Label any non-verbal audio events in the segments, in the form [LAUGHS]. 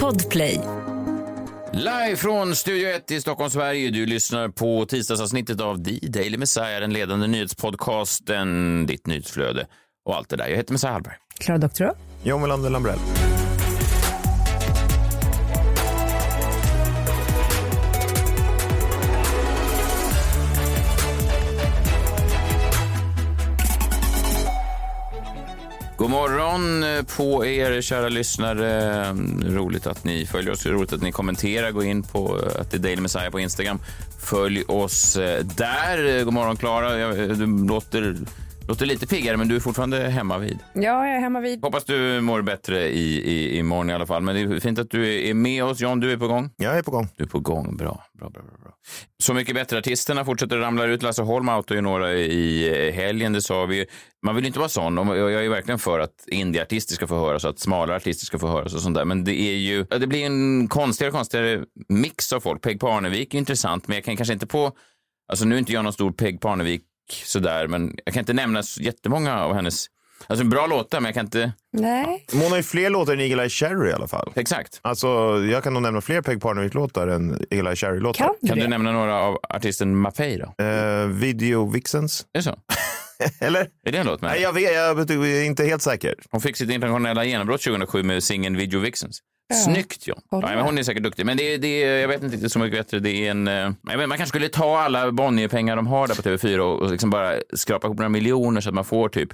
Podplay. Live från Studio 1 i Stockholm, Sverige. Du lyssnar på tisdagsavsnittet av The Daily Messiah, den ledande nyhetspodcasten, ditt nyhetsflöde och allt det där. Jag heter Messiah Hallberg. Klara Doktorow. John Melander Lambrell. God morgon eh, på er kära lyssnare. Roligt att ni följer oss, roligt att ni kommenterar. Gå in på eh, att det är Daily Messiah på Instagram. Följ oss eh, där. God morgon Klara. Du låter Låter lite piggare, men du är fortfarande hemma vid. Ja, jag är hemma vid. Hoppas du mår bättre i, i, imorgon i alla fall. Men det är fint att du är med oss. John, du är på gång? Jag är på gång. Du är på gång. Bra. bra, bra, bra. Så mycket bättre. Artisterna fortsätter ramla ut. Lasse Holm outade ju några i helgen, det sa vi. Man vill inte vara sån. Jag är verkligen för att indieartister ska få höras och att smalare artister ska få höras och sånt där. Men det är ju, det blir en konstigare och konstigare mix av folk. Peg Parnevik är intressant, men jag kan kanske inte på, alltså nu är inte jag någon stor Peg Parnevik sådär, men jag kan inte nämna jättemånga av hennes Alltså bra låtar, men jag kan inte... Nej. Hon har ju fler låtar än Eagle-Eye Cherry i alla fall. Exakt. Alltså, jag kan nog nämna fler Peg Parnevik-låtar än Eagle-Eye Cherry-låtar. Kan, Kan du nämna några av artisten Mapei då? Eh, Video Vixens. Är det så? [LAUGHS] Eller? Är det en låt med? Nej, jag, vet, jag är inte helt säker. Hon fick sitt internationella genombrott 2007 med singeln Video Vixens. Snyggt John. Ja, men hon är säkert duktig. Men det, det, jag vet inte så mycket bättre. Det är en, eh, man kanske skulle ta alla Bonnier-pengar de har där på TV4 och, och liksom bara skrapa ihop några miljoner så att man får typ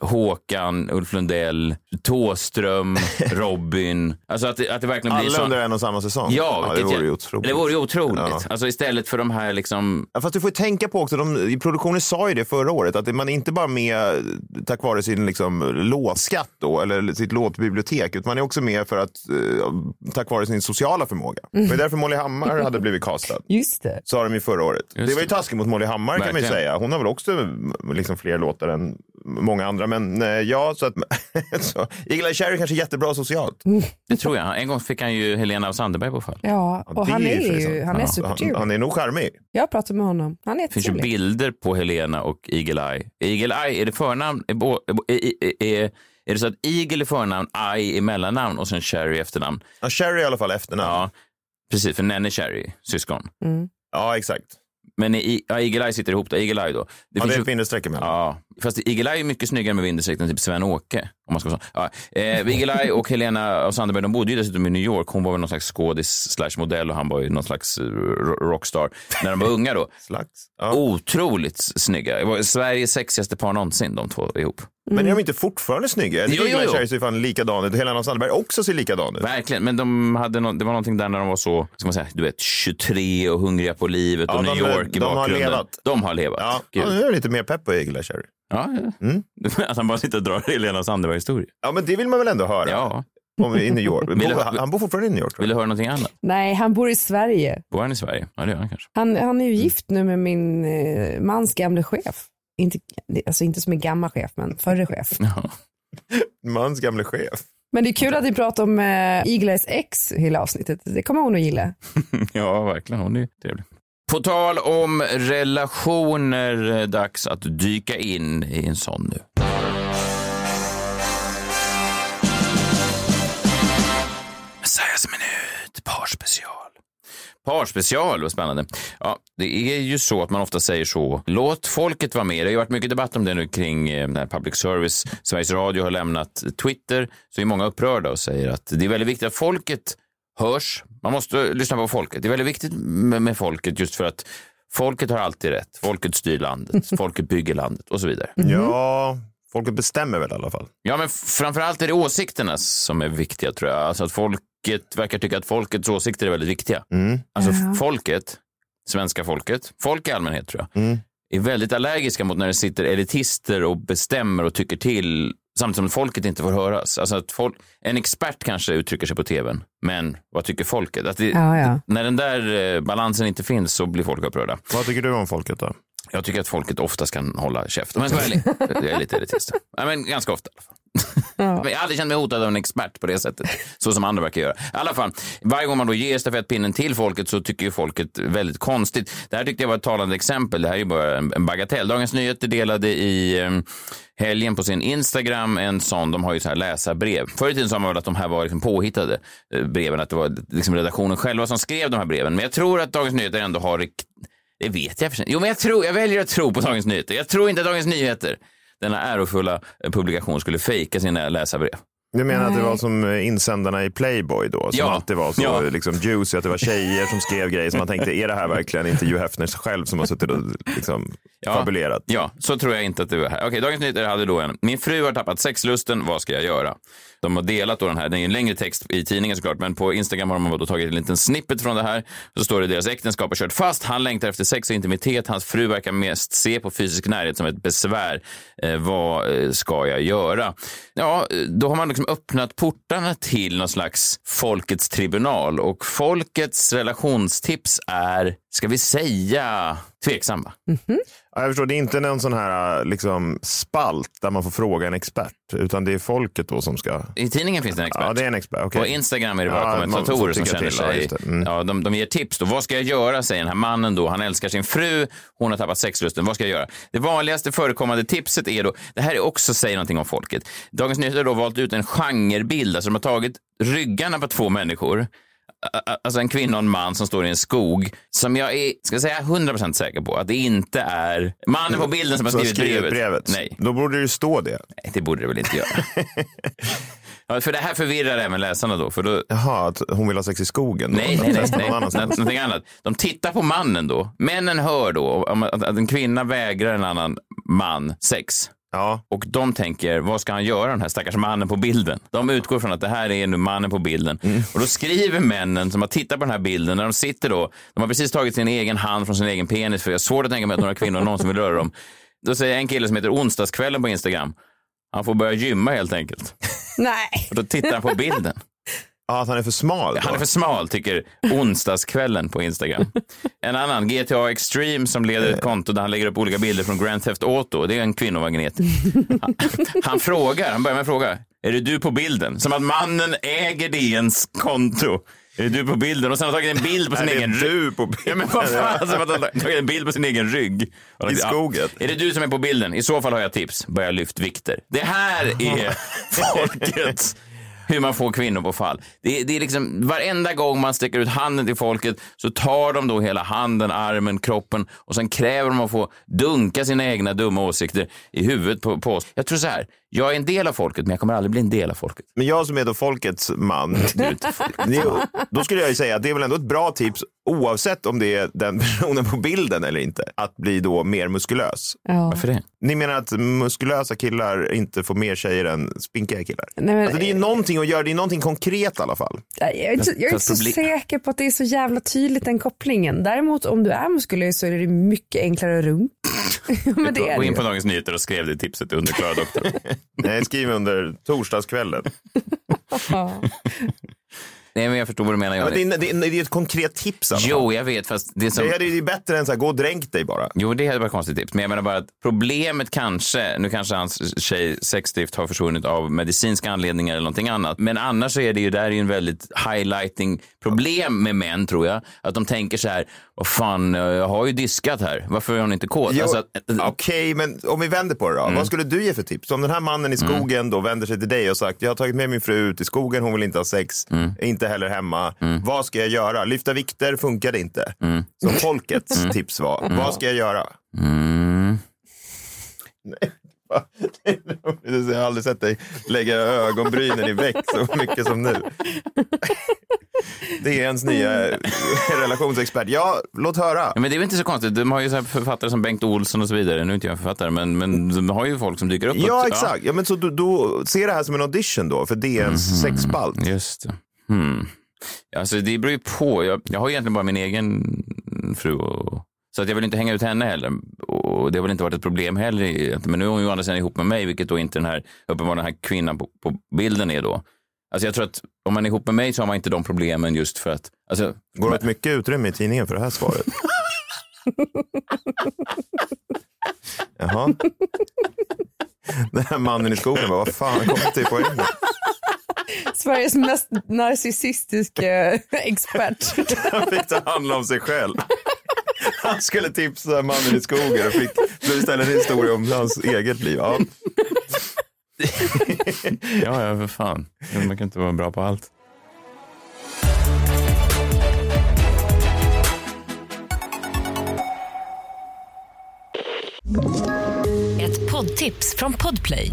Håkan, Ulf Lundell, Tåström, [LAUGHS] Robin. Alltså att det, att det verkligen blir Alla så. under en och samma säsong. Ja, det vilket vore ju otroligt. Det vore ju otroligt. Ja. Alltså istället för de här liksom... Ja, fast du får ju tänka på också, de, i produktionen sa ju det förra året, att man är inte bara med tack vare sin liksom, låtskatt då, eller sitt låtbibliotek, utan man är också med för att, eh, tack vare sin sociala förmåga. Det var därför Molly Hammar hade blivit castad. Just det. Sa de ju förra året. det var ju det. taskigt mot Molly Hammar kan man ju Verkligen. säga. Hon har väl också liksom, fler låtar än många andra. Men eh, ja, så att [LAUGHS] så, Eagle-Eye Cherry kanske är jättebra socialt. Det tror jag. En gång fick han ju Helena av Sandberg på fall. Ja, och det han är är ju han är han, supertrevlig. han är nog charmig. Jag pratar med honom. Han är Det finns ju bilder på Helena och Eagle Eye. Eagle Eye, är det förnamn? Är, är, är, är, är det så att Eagle är förnamn, Eye är mellannamn och sen Cherry efternamn? Ja, Cherry i alla fall efternamn. Ja, Ja, precis. För Nenny Cherry, syskon. exakt. Men i, ja, Eagle Eye sitter ihop då. Eagle Eye då. Det Ja, finns det är ett bindestreck emellan. Ja, fast Eagle Eye är mycket snyggare med bindestreck än typ Sven-Åke. Om man ska så. Ja. Eh, Eagle Eye och Helena av Sandberg, de bodde ju dessutom i New York. Hon var väl någon slags skådis slash modell och han var ju någon slags eh, ro- rockstar när de var unga då. [LAUGHS] Slags. Ja. Otroligt snygga. Det var Sveriges sexigaste par någonsin, de två ihop. Men är de inte fortfarande snygga? Jag Jo, tycker jo. Cherry ser fan likadan ut. Helena Sandberg också ser likadan ut. Verkligen, men de hade no det var någonting där när de var så, ska man säga, du vet, 23 och hungriga på livet Ja, och New de- York i de har bakgrunden. levat. De har levat. Ja, Gud. ja, nu är lite mer pepp på Eagle-Eye Cherry. Ja, ja. Mm. [LAUGHS] Att han bara sitter och drar Helena Sandberg-historia. Ja, men det vill man väl ändå höra? Ja. Om vi är i New York. [LAUGHS] Vill han bor fortfarande i New York. Vill du höra någonting annat? Nej, han bor i Sverige. Bor han i Sverige? Ja, det gör han kanske. Han, han är ju gift nu med min eh, mans gamle chef. Inte, alltså inte som en gammal chef, men förre chef. [LAUGHS] Ja. Mans gamle chef. Men det är kul att vi pratar om eh, Eagles ex hela avsnittet. Det kommer hon att gilla. [LAUGHS] ja, verkligen. Hon är trevlig. På tal om relationer, eh, dags att dyka in i en sån nu. Messiahs minut, parspecial. Parspecial, vad spännande. Ja, det är ju så att man ofta säger så. Låt folket vara med. Det har ju varit mycket debatt om det nu kring eh, när public service. Sveriges Radio har lämnat Twitter. Så är många upprörda och säger att det är väldigt viktigt att folket hörs. Man måste lyssna på folket. Det är väldigt viktigt med, med folket just för att folket har alltid rätt. Folket styr landet. [LAUGHS] Folket bygger landet och så vidare. Ja, folket bestämmer väl i alla fall. Ja, men framförallt är det åsikterna som är viktiga tror jag. Alltså att folket verkar tycka att folkets åsikter är väldigt viktiga. Alltså folket, svenska folket, folk i allmänhet tror jag, är väldigt allergiska mot när det sitter elitister och bestämmer och tycker till samtidigt som folket inte får höras. Alltså att folk, en expert kanske uttrycker sig på tvn, men vad tycker folket? Att det, Ja, ja. När den där eh, balansen inte finns så blir folk upprörda. Vad tycker du om folket då? Jag tycker att folket oftast kan hålla käft. Om jag är lite elitist. Nej, men ganska ofta. Men jag har aldrig känt mig hotad av en expert på det sättet, så som andra verkar göra. I alla fall, varje gång man då ger stafettpinnen till folket så tycker ju folket väldigt konstigt. Det här tyckte jag var ett talande exempel. Det här är ju bara en, bagatell. Dagens Nyheter delade i eh, helgen på sin Instagram en sån, de har ju så här läsarbrev. Förr i tiden sa man väl att de här var liksom påhittade eh, breven, att det var liksom redaktionen själva som skrev de här breven. Men jag tror att Dagens Nyheter ändå har. Det vet jag för sig. Jo, men jag, tror, jag väljer att tro på Dagens Nyheter. Jag tror inte att Dagens Nyheter, denna ärofulla publikation, skulle fejka sina läsarbrev. Du menar att det var som eh, insändarna i Playboy då? Som Ja. alltid var så Ja. liksom, juicy, att det var tjejer som skrev grejer som man tänkte, är det här verkligen inte Hugh Hefner själv som har suttit och liksom, Ja. fabulerat? Ja, så tror jag inte att det var här. Okej, Dagens Nyheter hade då en. Min fru har tappat sexlusten, vad ska jag göra? De har delat då den här, det är en längre text i tidningen såklart, men på Instagram har de då tagit en liten snippet från det här. Så står det deras äktenskap har kört fast, han längtar efter sex och intimitet, hans fru verkar mest se på fysisk närhet som ett besvär. Eh, vad eh, ska jag göra? Ja, då har man liksom Liksom öppnat portarna till någon slags folkets tribunal. Och folkets relationstips är, ska vi säga, tveksamma. Ja, jag förstår, det är inte någon sån här liksom, spalt där man får fråga en expert, utan det är folket då som ska... I tidningen finns det en expert. Ja, det är en expert. okej. På Instagram är det bara Ja, kommentatorer som känner till, ja, sig... det. Mm. Ja, de, de ger tips. Då. Vad ska jag göra, säger den här mannen. då. Han älskar sin fru, hon har tappat sexlusten. Vad ska jag göra? Det vanligaste förekommande tipset är då... Det här är också säger någonting om folket. Dagens Nyheter har då valt ut en genrebild. Alltså de har tagit ryggarna på två människor. Alltså en kvinna och en man som står i en skog som jag är, ska säga, 100% säker på att det inte är mannen på bilden som har skrivit brevet. brevet. Nej. Då borde det stå det. Nej, det borde det väl inte göra. [LAUGHS] ja, för det här förvirrar även läsarna då. För då Jaha, att hon vill ha sex i skogen? nej, nej, nej, nej. någonting annat. De tittar på mannen då. Männen hör då att en kvinna vägrar en annan man sex. Ja, Och de tänker, vad ska han göra den här stackars mannen på bilden? De utgår från att det här är nu mannen på bilden. Mm. Och då skriver männen som har tittat på den här bilden, när de sitter då, de har precis tagit sin egen hand från sin egen penis, för jag har svårt att tänka mig att några kvinnor någonsin vill röra dem. Då säger en kille som heter Onsdagskvällen på Instagram, han får börja gymma helt enkelt. Nej. Och då tittar han på bilden. Ja att han är för smal. Då. Han är för smal, tycker onsdagskvällen på Instagram. [LAUGHS] En annan, GTA Extreme, som leder ett konto där han lägger upp olika bilder från Grand Theft Auto. Det är en kvinnomagnet. Han, [LAUGHS] han frågar, han börjar med att fråga, är det du på bilden? Som att mannen äger DNs konto. Är det du på bilden? Och sen har han tagit en bild på sin [LAUGHS] Är egen rygg. du på Ja, men vad fan, att han har tagit en bild på sin egen rygg. I skogen. Ja. Är det du som är på bilden? I så fall har jag tips. Börja lyft vikter. Det här är folkets hur man får kvinnor på fall. Det, det är liksom varenda gång man sträcker ut handen till folket så tar de då hela handen, armen, kroppen och sen kräver de att få dunka sina egna dumma åsikter i huvudet på, på oss. Jag tror så här, jag är en del av folket men jag kommer aldrig bli en del av folket. Men jag som är då folkets man, Du är inte folk. det är- då skulle jag ju säga att det är väl ändå ett bra tips oavsett om det är den [LAUGHS] personen på bilden eller inte, att bli då mer muskulös. Ja. Varför det? Ni menar att muskulösa killar inte får mer tjejer än spinkiga killar? Nej, men, Alltså det är ju någonting att göra, det är någonting konkret i alla fall. jag är inte, jag är inte så säker på att det är så jävla tydligt den kopplingen. Däremot om du är muskulös så är det mycket enklare runka. [LAUGHS] men det är Gå in på Dagens Nyheter och skrev det tipset under Klara doktorn. [LAUGHS] Nej, skriv under torsdagskvällen. [LAUGHS] Nej, men jag förstår vad du menar. Ja, Johnny. det, är, det, är, är ett konkret tips. fall. Jo, jag vet, fast det som... Det är ju bättre än så här, gå och dränk dig bara. Jo, det hade varit konstigt tips. Men jag menar bara att problemet kanske, nu kanske hans tjej sexdrift har försvunnit av medicinska anledningar eller någonting annat. Men annars är det ju där är ju en väldigt highlighting problem med män tror jag. Att de tänker så här, vad fan, jag har ju diskat här. Varför är hon inte kåt? Jo, Alltså att, Okej, men om vi vänder på det då. Vad skulle du ge för tips? Om den här mannen i skogen då vänder sig till dig och sagt, jag har tagit med min fru ut i skogen, hon vill inte ha sex, inte heller hemma. Vad ska jag göra? Lyfta vikter funkade inte. Så folkets tips var, vad ska jag göra? mm, Nej. [LAUGHS] Jag har aldrig sett dig lägga ögonbrynen i väck så mycket som nu. Det är ens nya relationsexpert. Ja, låt höra. Ja, men det är väl inte så konstigt. De har ju så författare som Bengt Olsson och så vidare. Nu är inte jag författare, men, men de har ju folk som dyker upp. Ja, exakt. Ja, men så du, då, se det här som en audition då, för DNs sexspalt. Just det. Hmm. Alltså det beror ju på. Jag, jag har egentligen bara min egen fru. Och, så att jag vill inte hänga ut henne heller. Och det har väl inte varit ett problem heller. Men nu är hon ju å andra sidan ihop med mig, vilket då inte den här, uppenbarligen den här kvinnan på, på bilden är då. Alltså jag tror att om man är ihop med mig så har man inte de problemen just för att... Alltså, Går det åt mycket utrymme i tidningen för det här svaret? [LAUGHS] Jaha. Den här mannen i skogen bara, vad fan, kom till poängen. Sveriges mest narcissistiska expert. Han fick det handla om sig själv. Han skulle tipsa mannen i skogen och fick istället en historia om hans eget liv. Ja. Ja, ja, för fan. Man kan inte vara bra på allt. Ett poddtips från Podplay.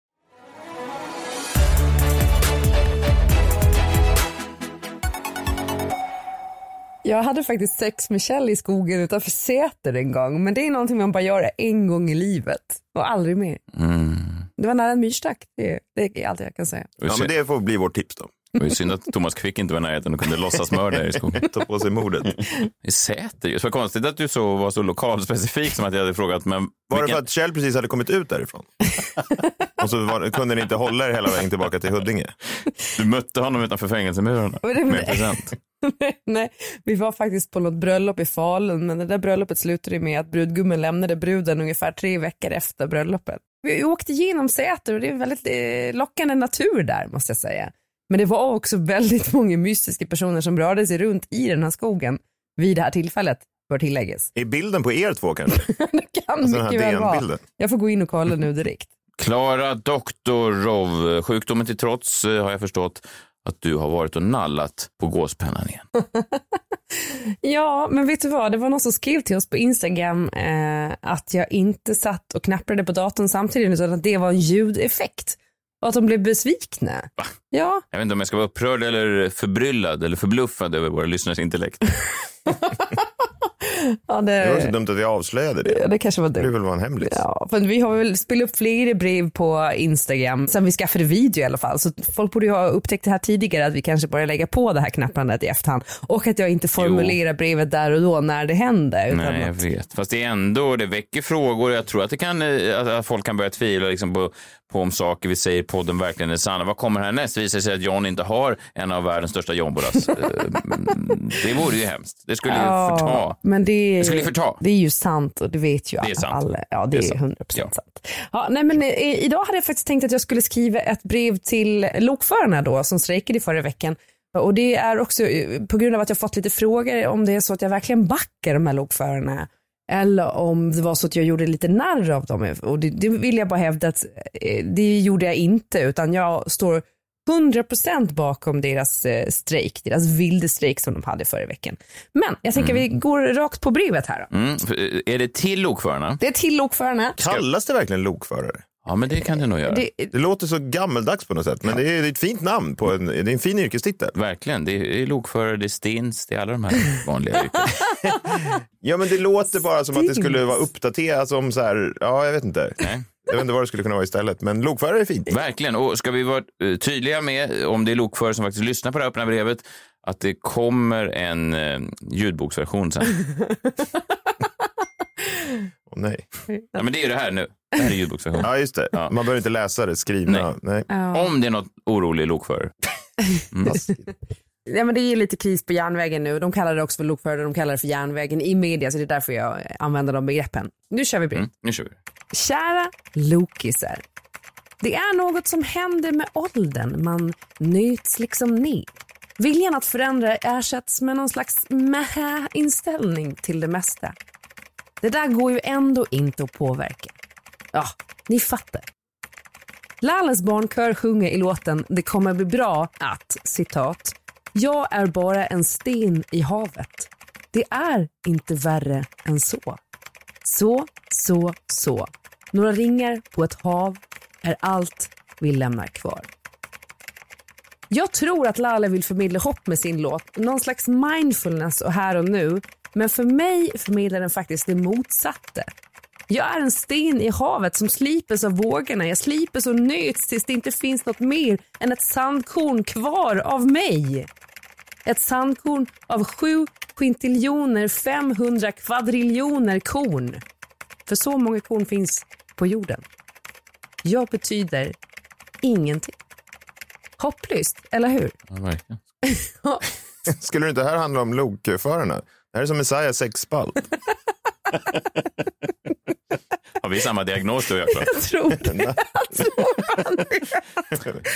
Jag hade faktiskt sex med Kjell i skogen utanför Säter en gång, men det är någonting man bara gör en gång i livet och aldrig mer. Mm. Det var nära en myrstack, det, det är allt jag kan säga. ja, men det får bli vårt tips då. Det var synd att Thomas Quick inte var i närheten och kunde låtsas mörda i skogen. [LAUGHS] Ta på sig mordet. I Säter just. Vad konstigt att du så var så lokalspecifik som att jag hade frågat. Men Var det vilken- för att Kjell precis hade kommit ut därifrån? [LAUGHS] Och så var, kunde ni inte hålla er hela vägen tillbaka till Huddinge? du mötte honom utanför fängelsemurarna Men det- med en present. [LAUGHS] Nej, vi var faktiskt på något bröllop i Falun, men det där bröllopet slutade med att brudgummen lämnade bruden ungefär tre veckor efter bröllopet. Vi åkte igenom Säter och det är väldigt eh, lockande natur där måste jag säga. Men det var också väldigt [LAUGHS] många mystiska personer som rörde sig runt i den här skogen vid det här tillfället, bör tilläggas. Är bilden på er två kanske? [LAUGHS] Det kan Alltså mycket väl vara. Jag får gå in och kolla nu direkt. Klara Doktorov, sjukdomen till trots eh, har jag förstått att du har varit och nallat på gåspennan igen. [LAUGHS] Ja, men vet du vad? Det var någon som skrev till oss på Instagram eh, att jag inte satt och knappade på datorn samtidigt utan att det var en ljudeffekt. Och att de blev besvikna. Va? Ja, Jag vet inte om jag ska vara upprörd eller förbryllad eller förbluffad över våra lyssnares intellekt. [LAUGHS] ja Det var så det, dumt att vi avslöjade det. ja, det kanske var Det dumt. väl vara en hemlis. Ja, för vi har väl spelat upp flera brev på Instagram sen vi skaffade video i alla fall. Så folk borde ju ha upptäckt det här tidigare att vi kanske börjar lägga på det här knapprandet i efterhand. Och att jag inte formulerar brevet där och då när det händer. Utan Nej, jag att, vet. Fast det är ändå, det väcker frågor. Jag tror att det kan, eh, att- folk kan börja tvivla liksom på, på om saker vi säger i podden verkligen är sanna. Vad kommer härnäst? Visar det sig att John inte har en av världens största jombolas? Eh, [LAUGHS] det vore ju hemskt. Det skulle ju förta. men det, Det skulle förta. det är ju sant och det vet ju Det sant. alla. Ja, det, Det är är sant. 100% Ja. sant. Ja, nej, men, eh, idag hade jag faktiskt tänkt att jag skulle skriva ett brev till lokförarna då som strejkade förra veckan. Och det är också eh, på grund av att jag fått lite frågor om det är så att jag verkligen backar de här lokförarna. Eller om det var så att jag gjorde lite narr av dem. Och det, det vill jag bara hävda att eh, det gjorde jag inte utan jag står 100% bakom deras eh, strejk, deras vilda strejk som de hade förra veckan. Men jag tänker vi går rakt på brevet här då. Mm. eh, Är det till lokförarna? Det är till lokförarna. Kallas det verkligen lokförare? Ja, men det kan det nog göra. Det, Det låter så gammeldags på något sätt, men det är det är ett fint namn på en, det är en fin yrkestitel. Verkligen. Det är lokförare, det är stins, det är alla de här [LAUGHS] vanliga yrkena. [LAUGHS] Ja, men det låter bara som att det skulle vara uppdaterat som så här, ja, jag vet inte. Nej. Jag vet inte vad det skulle kunna vara istället, men lokförare är fint. Verkligen. Och ska vi vara eh, tydliga med, om det är lokförare som faktiskt lyssnar på det här öppna brevet, att det kommer en eh, ljudboksversion sen. [LAUGHS] Åh, nej. Ja, men det är ju det här nu. Det här är ljudboksversion. [LAUGHS] Ja, just det. Ja. Man behöver inte läsa det skrivna. Nej. ja. Om det är något orolig lokförare. [LAUGHS] ja, men det är lite kris på järnvägen nu. De kallar det också för lokförare, de kallar det för järnvägen i media, så det är därför jag använder de begreppen. Nu kör vi. Mm, nu kör vi. Kära lokisar. Det är något som händer med åldern. Man nöts liksom ner. Viljan att förändra ersätts med någon slags mähä-inställning till det mesta. Det där går ju ändå inte att påverka. Ja, ni fattar. Lalas barnkör sjunger i låten Det kommer bli bra att, citat, jag är bara en sten i havet. Det är inte värre än så. Så, så, så. Några ringar på ett hav är allt vi lämnar kvar. Jag tror att Lale vill förmedla hopp med sin låt, någon slags mindfulness och här och nu. Men för mig förmedlar den faktiskt det motsatta. Jag är en sten i havet som slipes av vågorna. Jag slipes och nöts tills det inte finns något mer än ett sandkorn kvar av mig. Ett sandkorn av sju quintiljoner 500 kvadriljoner korn. För så många korn finns på jorden. Jag betyder ingenting. Hopplöst, eller hur? Ja, verkligen. [LAUGHS] Skulle det inte här handla om lokförarna? Det här är som Messiah sexspalt. Har vi samma diagnos du och jag? Jag tror det.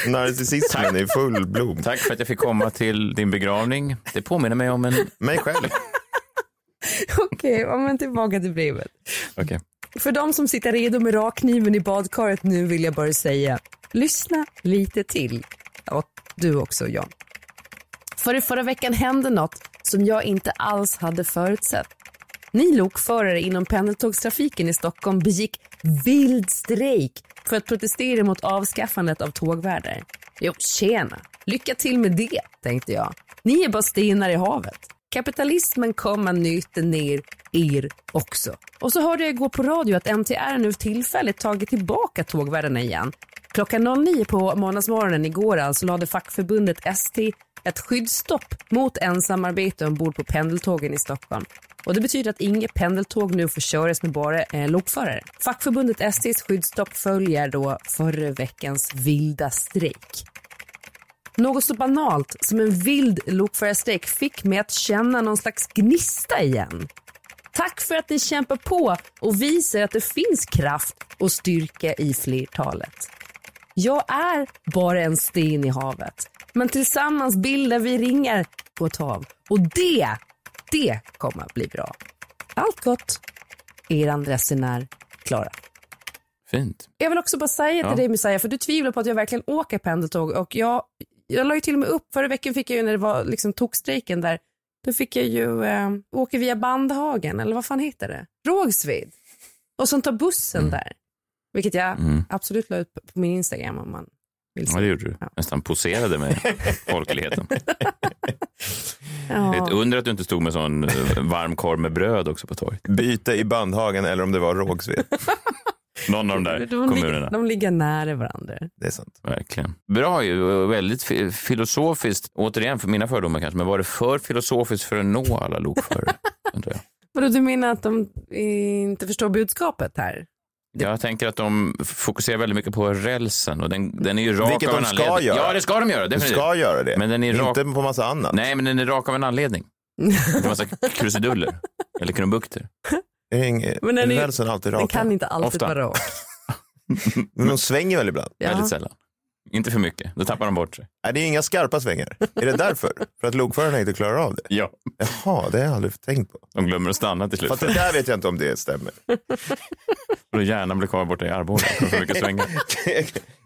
[LAUGHS] Narcissismen i full blom. Tack för att jag fick komma till din begravning. Det påminner mig om en... Mig själv. Okej, okay, men tillbaka till brevet. Okej. För de som sitter redo med rakkniven i badkaret nu vill jag bara säga, lyssna lite till. Och du också Jan. För i förra veckan hände något som jag inte alls hade förutsett. Ni lokförare inom pendeltågstrafiken i Stockholm begick vild strejk för att protestera mot avskaffandet av tågvärdar. Jo, tjena. Lycka till med det, tänkte jag. Ni är bara stenar i havet. Kapitalismen kommer nöta ner er också. Och så hörde jag igår på radio att MTR nu tillfälligt tagit tillbaka tågvärdarna igen. Klockan 09 på måndagsmorgonen igår alltså lade fackförbundet ST ett skyddsstopp mot ensamarbete ombord på pendeltågen i Stockholm. Och det betyder att inget pendeltåg nu får köras med bara eh, lokförare. Fackförbundet STs skyddsstopp följer då förra veckans vilda strejk. Något så banalt som en vild lokförarstrejk fick mig att känna någon slags gnista igen. Tack för att ni kämpar på och visar att det finns kraft och styrka i flertalet. Jag är bara en sten i havet, men tillsammans bildar vi ringar på ett hav. Och det, det kommer bli bra. Allt gott. Er resenär Klara. Fint. Jag vill också bara säga till Ja. dig Messiah, för du tvivlar på att jag verkligen åker pendeltåg och jag, jag la ju till och med upp, förra veckan fick jag ju när det var liksom tågstrejken där, då fick jag ju eh, åka via Bandhagen, eller vad fan heter det? Rågsved. Och sen ta bussen där. Vilket jag Mm. absolut la ut på min Instagram om man vill se. Ja, det gjorde du. Ja. Nästan poserade med [LAUGHS] folkligheten. Ja. ett under att du inte stod med sån eh, varm korv med bröd också på torget. Byte i Bandhagen eller om det var Rågsved. [LAUGHS] Någon av de där de, kommunerna. ligger, de ligger nära varandra. Det är sant. Verkligen. Bra ju, väldigt fi- filosofiskt. Återigen, för mina fördomar kanske, men var det för filosofiskt för att nå alla lokförare? [LAUGHS] Vadå, du menar att de inte förstår budskapet här? Jag tänker att de fokuserar väldigt mycket på rälsen och den, den är ju rak Vilket av de en ska anledning. göra. Ja, det ska de göra. Definitivt. ska göra det. Men den är rak- Inte på massa annat. Nej, men den är rak av en anledning. Är massa [LAUGHS] krusiduller. Eller krumbukter. Är Men den är- rälsen alltid Den raka? kan inte alltid Ofta. vara rak. [LAUGHS] Men de svänger väl ibland? Ja. Väldigt sällan. Inte för mycket. Då tappar de bort sig. Nej, det är inga skarpa svängar. Är det därför? [LAUGHS] För att lokförarna inte klarar av det? Ja. Jaha, det har jag aldrig tänkt på. De glömmer att stanna till slut. Fast det där vet jag inte om det stämmer. [LAUGHS] Och hjärnan blir kvar borta i Arboga. För mycket [LAUGHS] svängar.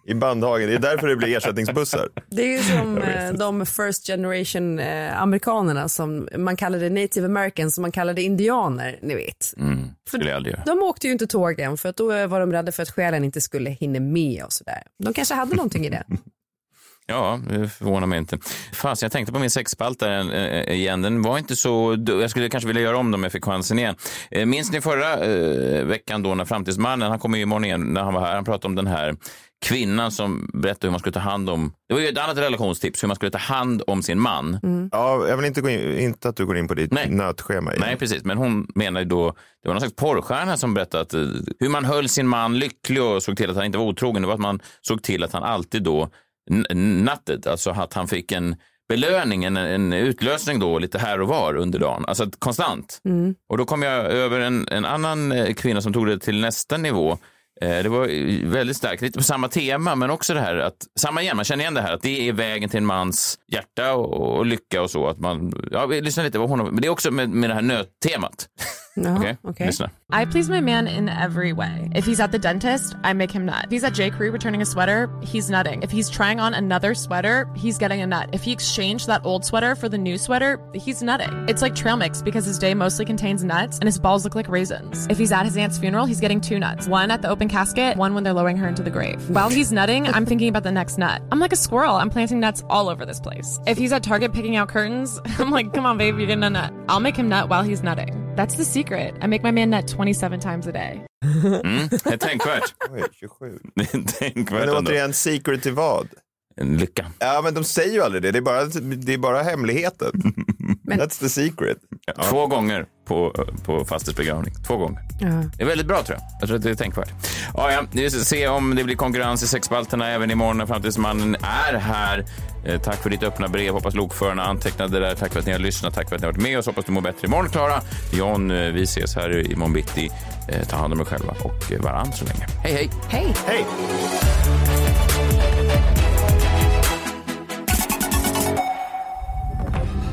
I Bandhagen, det är därför det blir ersättningsbussar. Det är ju som eh, de first generation eh, amerikanerna som man kallade native americans som man kallade indianer, ni vet. Mm. Göra. De åkte ju inte tågen för att då eh, var de rädda för att själen inte skulle hinna med och sådär. De kanske hade någonting i det. [LAUGHS] Ja, det förvånar mig inte. Fasen, jag tänkte på min sexspalta äh, igen. Den var inte så... Jag skulle kanske vilja göra om dem om jag fick chansen igen. Eh, minns ni förra eh, veckan då när Framtidsmannen, han kom ju imorgon igen när han var här, han pratade om den här kvinnan som berättade hur man skulle ta hand om... Det var ju ett annat relationstips, hur man skulle ta hand om sin man. Ja, jag vill inte, gå in, inte att du går in på ditt Nej. nötschema. igen. Nej, precis. Men hon menar ju då, det var någon slags porrstjärna som berättade att eh, hur man höll sin man lycklig och såg till att han inte var otrogen. Det var att man såg till att han alltid då nattet, alltså att han fick en belöning, en, en utlösning då lite här och var under dagen. Alltså konstant. Och då kom jag över en, en annan eh, kvinna som tog det till nästa nivå. Eh, det var eh, väldigt starkt, lite på samma tema, men också det här att, samma igen, man känner igen det här att det är vägen till en mans hjärta och, och lycka och så. Att man, ja, vi lyssnar lite vad hon har, men det är också med, med det här nöttemat. Jaha, Okay. okej. lyssna. I please my man in every way. If he's at the dentist, I make him nut. If he's at J. Crew returning a sweater, he's nutting. If he's trying on another sweater, he's getting a nut. If he exchanged that old sweater for the new sweater, he's nutting. It's like trail mix because his day mostly contains nuts and his balls look like raisins. If he's at his aunt's funeral, he's getting two nuts. One at the open casket, one when they're lowering her into the grave. While he's nutting, I'm thinking about the next nut. I'm like a squirrel. I'm planting nuts all over this place. If he's at Target picking out curtains, [LAUGHS] I'm like, come on, babe, you're getting a nut. I'll make him nut while he's nutting. That's the secret. I make my man nut 27 times a day. Mm, det är tänkvärt. [LAUGHS] Oj, 27. Det är Men tänkvärt ändå. återigen, secret till vad? En lycka. Ja, men de säger ju aldrig det. Det är bara, det är bara hemligheten. [LAUGHS] That's the secret. Två gånger på, på fasters begravning. Två gånger. Det är väldigt bra tror jag. Jag tror att det är tänkvärt. Ja, ja, vi ska se om det blir konkurrens i sexspalterna även imorgon när Framtidsmannen är här. Eh, tack för ditt öppna brev. Hoppas lokförarna antecknade där. Tack för att ni har lyssnat. Tack för att ni har varit med oss. Hoppas du mår bättre imorgon, Klara. John, eh, vi ses här imorgon bitti. Eh, ta hand om er själva och varandra så länge. Hej, hej! Hej! Hej!